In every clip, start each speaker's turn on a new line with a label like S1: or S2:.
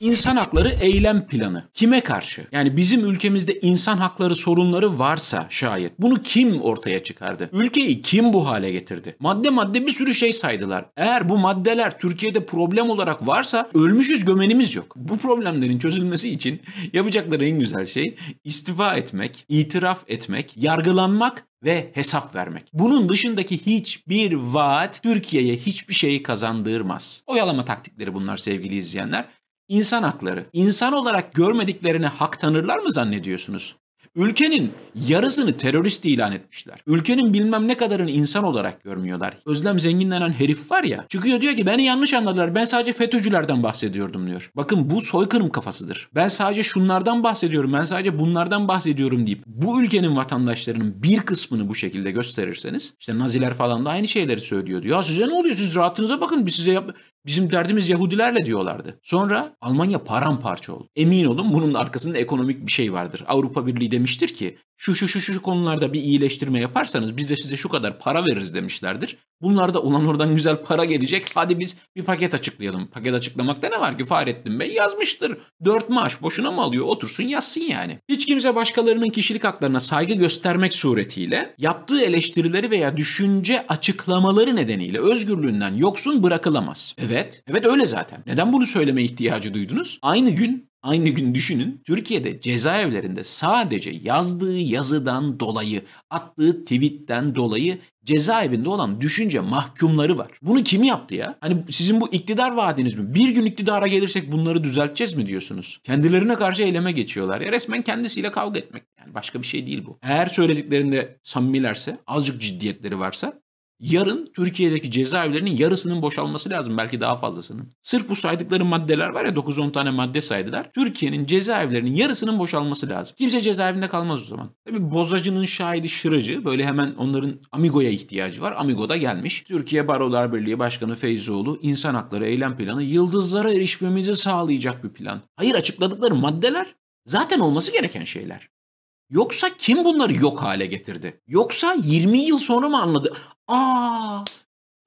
S1: İnsan hakları eylem planı. Kime karşı? Yani bizim ülkemizde insan hakları sorunları varsa şayet bunu kim ortaya çıkardı? Ülkeyi kim bu hale getirdi? Madde madde bir sürü şey saydılar. Eğer bu maddeler Türkiye'de problem olarak varsa ölmüşüz gömenimiz yok. Bu problemlerin çözülmesi için yapacakları en güzel şey istifa etmek, itiraf etmek, yargılanmak ve hesap vermek. Bunun dışındaki hiçbir vaat Türkiye'ye hiçbir şeyi kazandırmaz. Oyalama taktikleri bunlar sevgili izleyenler. İnsan hakları. İnsan olarak görmediklerine hak tanırlar mı zannediyorsunuz? Ülkenin yarısını terörist ilan etmişler. Ülkenin bilmem ne kadarını insan olarak görmüyorlar. Özlem Zengin denen herif var ya çıkıyor diyor ki beni yanlış anladılar ben sadece FETÖ'cülerden bahsediyordum diyor. Bakın bu soykırım kafasıdır. Ben sadece şunlardan bahsediyorum ben sadece bunlardan bahsediyorum deyip bu ülkenin vatandaşlarının bir kısmını bu şekilde gösterirseniz işte Naziler falan da aynı şeyleri söylüyordu. Ya size ne oluyor siz rahatınıza bakın biz size yap Bizim derdimiz Yahudilerle diyorlardı. Sonra Almanya paramparça oldu. Emin olun bunun arkasında ekonomik bir şey vardır. Avrupa Birliği demiştir ki şu şu şu şu konularda bir iyileştirme yaparsanız biz de size şu kadar para veririz demişlerdir. Bunlarda olan oradan güzel para gelecek. Hadi biz bir paket açıklayalım. Paket açıklamakta ne var ki Fahrettin Bey yazmıştır. Dört maaş boşuna mı alıyor? Otursun yazsın yani. Hiç kimse başkalarının kişilik haklarına saygı göstermek suretiyle yaptığı eleştirileri veya düşünce açıklamaları nedeniyle özgürlüğünden yoksun bırakılamaz. Evet, evet öyle zaten. Neden bunu söyleme ihtiyacı duydunuz? Aynı gün Aynı gün düşünün Türkiye'de cezaevlerinde sadece yazdığı yazıdan dolayı, attığı tweetten dolayı cezaevinde olan düşünce mahkumları var. Bunu kim yaptı ya? Hani sizin bu iktidar vaadiniz mi? Bir gün iktidara gelirsek bunları düzelteceğiz mi diyorsunuz? Kendilerine karşı eyleme geçiyorlar. Ya resmen kendisiyle kavga etmek. Yani başka bir şey değil bu. Eğer söylediklerinde samimilerse, azıcık ciddiyetleri varsa Yarın Türkiye'deki cezaevlerinin yarısının boşalması lazım belki daha fazlasının. Sırf bu saydıkları maddeler var ya 9-10 tane madde saydılar. Türkiye'nin cezaevlerinin yarısının boşalması lazım. Kimse cezaevinde kalmaz o zaman. Tabi bozacının şahidi şıracı böyle hemen onların Amigo'ya ihtiyacı var. Amigo da gelmiş. Türkiye Barolar Birliği Başkanı Feyzoğlu insan hakları eylem planı yıldızlara erişmemizi sağlayacak bir plan. Hayır açıkladıkları maddeler zaten olması gereken şeyler. Yoksa kim bunları yok hale getirdi? Yoksa 20 yıl sonra mı anladı? Aa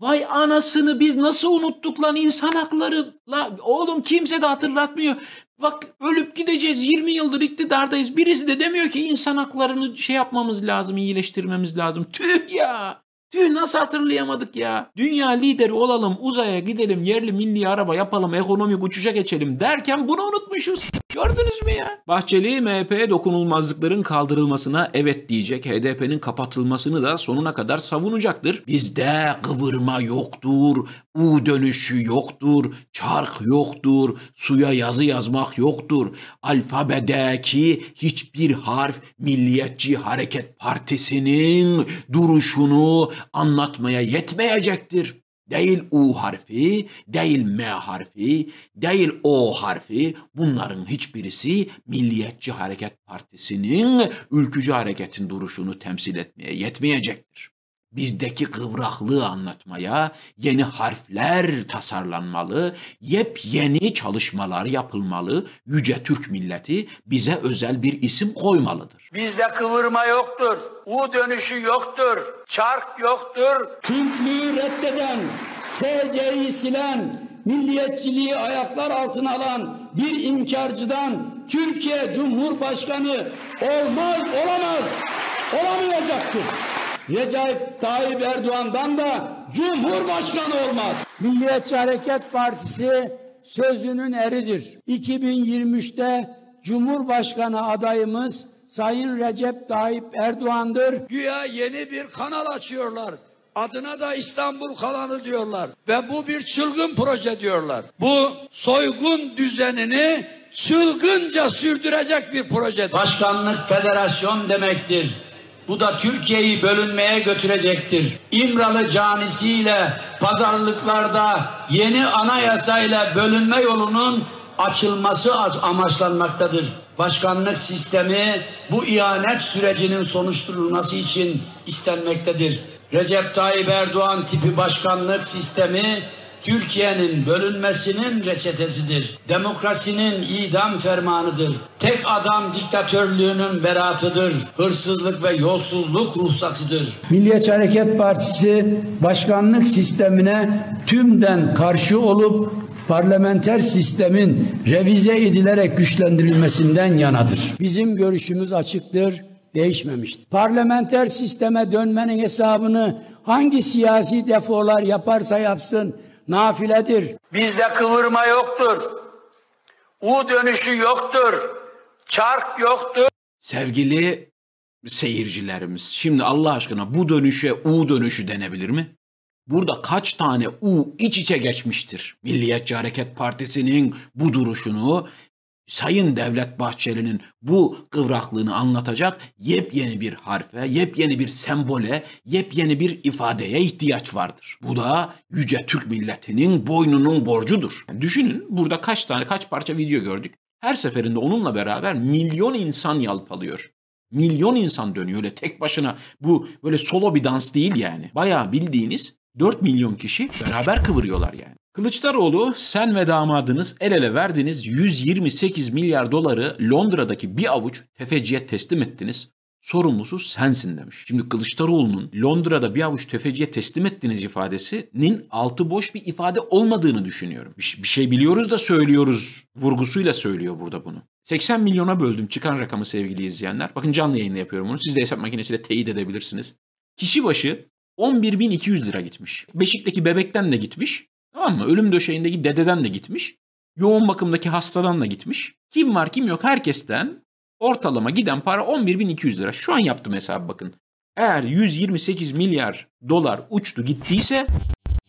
S1: Vay anasını biz nasıl unuttuk lan insan hakları. La, oğlum kimse de hatırlatmıyor. Bak ölüp gideceğiz 20 yıldır iktidardayız. Birisi de demiyor ki insan haklarını şey yapmamız lazım, iyileştirmemiz lazım. Tüh ya. Tüh nasıl hatırlayamadık ya. Dünya lideri olalım, uzaya gidelim, yerli milli araba yapalım, ekonomik uçuşa geçelim derken bunu unutmuşuz. Gördünüz mü ya? Bahçeli MHP dokunulmazlıkların kaldırılmasına evet diyecek. HDP'nin kapatılmasını da sonuna kadar savunacaktır. Bizde kıvırma yoktur, U dönüşü yoktur, çark yoktur, suya yazı yazmak yoktur. Alfabedeki hiçbir harf Milliyetçi Hareket Partisi'nin duruşunu anlatmaya yetmeyecektir. Değil U harfi, değil M harfi, değil O harfi. Bunların hiçbirisi Milliyetçi Hareket Partisi'nin ülkücü hareketin duruşunu temsil etmeye yetmeyecektir bizdeki kıvraklığı anlatmaya yeni harfler tasarlanmalı, yepyeni çalışmalar yapılmalı. Yüce Türk milleti bize özel bir isim koymalıdır.
S2: Bizde kıvırma yoktur, U dönüşü yoktur, çark yoktur.
S3: Türklüğü reddeden, TC'yi silen, milliyetçiliği ayaklar altına alan bir inkarcıdan Türkiye Cumhurbaşkanı olmaz, olamaz, olamayacaktır. Recep Tayyip Erdoğan'dan da Cumhurbaşkanı olmaz. Milliyetçi Hareket Partisi sözünün eridir. 2023'te Cumhurbaşkanı adayımız Sayın Recep Tayyip Erdoğan'dır.
S2: Güya yeni bir kanal açıyorlar. Adına da İstanbul kanalı diyorlar. Ve bu bir çılgın proje diyorlar. Bu soygun düzenini çılgınca sürdürecek bir proje.
S3: Başkanlık federasyon demektir. Bu da Türkiye'yi bölünmeye götürecektir. İmralı canisiyle pazarlıklarda yeni anayasayla bölünme yolunun açılması amaçlanmaktadır. Başkanlık sistemi bu ihanet sürecinin sonuçlanması için istenmektedir. Recep Tayyip Erdoğan tipi başkanlık sistemi Türkiye'nin bölünmesinin reçetesidir. Demokrasinin idam fermanıdır. Tek adam diktatörlüğünün beratıdır. Hırsızlık ve yolsuzluk ruhsatıdır. Milliyetçi Hareket Partisi başkanlık sistemine tümden karşı olup parlamenter sistemin revize edilerek güçlendirilmesinden yanadır. Bizim görüşümüz açıktır, değişmemiştir. Parlamenter sisteme dönmenin hesabını hangi siyasi defolar yaparsa yapsın nafiledir. Bizde kıvırma yoktur. U dönüşü yoktur. Çark yoktur.
S1: Sevgili seyircilerimiz, şimdi Allah aşkına bu dönüşe U dönüşü denebilir mi? Burada kaç tane U iç içe geçmiştir? Milliyetçi Hareket Partisi'nin bu duruşunu, Sayın Devlet Bahçeli'nin bu kıvraklığını anlatacak yepyeni bir harfe, yepyeni bir sembole, yepyeni bir ifadeye ihtiyaç vardır. Bu da yüce Türk milletinin boynunun borcudur. Yani düşünün burada kaç tane, kaç parça video gördük. Her seferinde onunla beraber milyon insan yalpalıyor. Milyon insan dönüyor öyle tek başına. Bu böyle solo bir dans değil yani. Bayağı bildiğiniz 4 milyon kişi beraber kıvırıyorlar yani. Kılıçdaroğlu sen ve damadınız el ele verdiniz 128 milyar doları Londra'daki bir avuç tefeciye teslim ettiniz. Sorumlusu sensin demiş. Şimdi Kılıçdaroğlu'nun Londra'da bir avuç tefeciye teslim ettiniz ifadesinin altı boş bir ifade olmadığını düşünüyorum. Bir, bir şey biliyoruz da söylüyoruz vurgusuyla söylüyor burada bunu. 80 milyona böldüm çıkan rakamı sevgili izleyenler. Bakın canlı yayında yapıyorum bunu. Siz de hesap makinesiyle teyit edebilirsiniz. Kişi başı 11.200 lira gitmiş. Beşik'teki bebekten de gitmiş. Tamam mı? Ölüm döşeğindeki dededen de gitmiş. Yoğun bakımdaki hastadan da gitmiş. Kim var kim yok herkesten ortalama giden para 11.200 lira. Şu an yaptım hesabı bakın. Eğer 128 milyar dolar uçtu gittiyse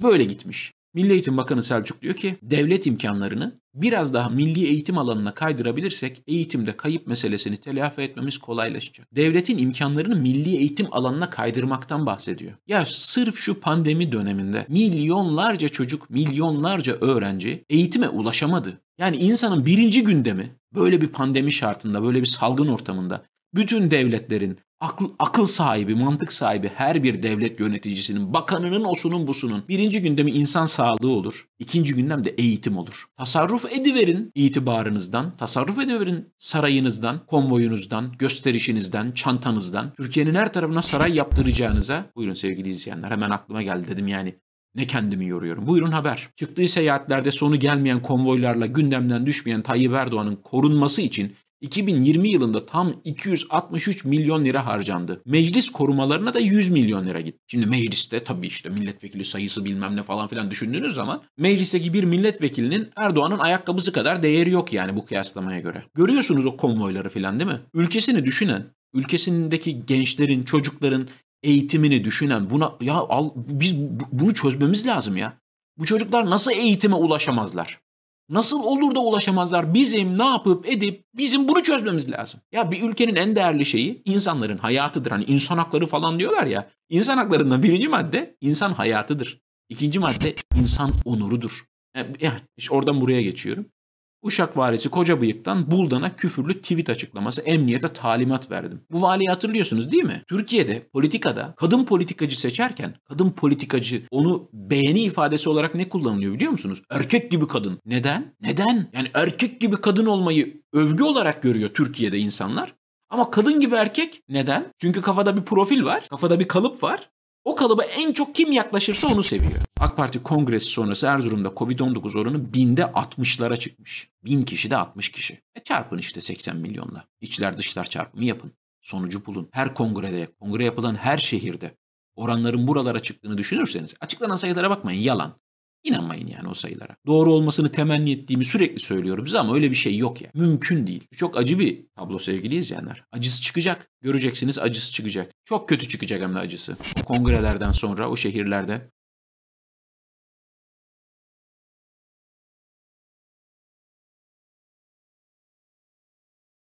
S1: böyle gitmiş. Milli Eğitim Bakanı Selçuk diyor ki devlet imkanlarını biraz daha milli eğitim alanına kaydırabilirsek eğitimde kayıp meselesini telafi etmemiz kolaylaşacak. Devletin imkanlarını milli eğitim alanına kaydırmaktan bahsediyor. Ya sırf şu pandemi döneminde milyonlarca çocuk, milyonlarca öğrenci eğitime ulaşamadı. Yani insanın birinci gündemi böyle bir pandemi şartında, böyle bir salgın ortamında bütün devletlerin, akıl, akıl sahibi, mantık sahibi her bir devlet yöneticisinin, bakanının, osunun, busunun birinci gündemi insan sağlığı olur. İkinci gündem de eğitim olur. Tasarruf ediverin itibarınızdan, tasarruf ediverin sarayınızdan, konvoyunuzdan, gösterişinizden, çantanızdan, Türkiye'nin her tarafına saray yaptıracağınıza. Buyurun sevgili izleyenler hemen aklıma geldi dedim yani. Ne kendimi yoruyorum. Buyurun haber. Çıktığı seyahatlerde sonu gelmeyen konvoylarla gündemden düşmeyen Tayyip Erdoğan'ın korunması için 2020 yılında tam 263 milyon lira harcandı. Meclis korumalarına da 100 milyon lira gitti. Şimdi mecliste tabii işte milletvekili sayısı bilmem ne falan filan düşündüğünüz zaman meclisteki bir milletvekilinin Erdoğan'ın ayakkabısı kadar değeri yok yani bu kıyaslamaya göre. Görüyorsunuz o konvoyları filan değil mi? Ülkesini düşünen, ülkesindeki gençlerin, çocukların eğitimini düşünen buna ya al, biz bunu çözmemiz lazım ya. Bu çocuklar nasıl eğitime ulaşamazlar? Nasıl olur da ulaşamazlar? Bizim ne yapıp edip bizim bunu çözmemiz lazım. Ya bir ülkenin en değerli şeyi insanların hayatıdır. Hani insan hakları falan diyorlar ya. İnsan haklarından birinci madde insan hayatıdır. İkinci madde insan onurudur. Yani işte oradan buraya geçiyorum. Uşak valisi Koca Bıyık'tan Buldan'a küfürlü tweet açıklaması emniyete talimat verdim. Bu valiyi hatırlıyorsunuz değil mi? Türkiye'de politikada kadın politikacı seçerken kadın politikacı onu beğeni ifadesi olarak ne kullanılıyor biliyor musunuz? Erkek gibi kadın. Neden? Neden? Yani erkek gibi kadın olmayı övgü olarak görüyor Türkiye'de insanlar. Ama kadın gibi erkek neden? Çünkü kafada bir profil var, kafada bir kalıp var. O kalıba en çok kim yaklaşırsa onu seviyor. AK Parti kongresi sonrası Erzurum'da Covid-19 oranı binde 60'lara çıkmış. Bin kişi de 60 kişi. E çarpın işte 80 milyonla. İçler dışlar çarpımı yapın. Sonucu bulun. Her kongrede, kongre yapılan her şehirde oranların buralara çıktığını düşünürseniz açıklanan sayılara bakmayın yalan. İnanmayın yani o sayılara. Doğru olmasını temenni ettiğimi sürekli söylüyorum size ama öyle bir şey yok ya. Mümkün değil. Çok acı bir tablo sevgili izleyenler. Acısı çıkacak. Göreceksiniz acısı çıkacak. Çok kötü çıkacak hem de acısı. Kongrelerden sonra o şehirlerde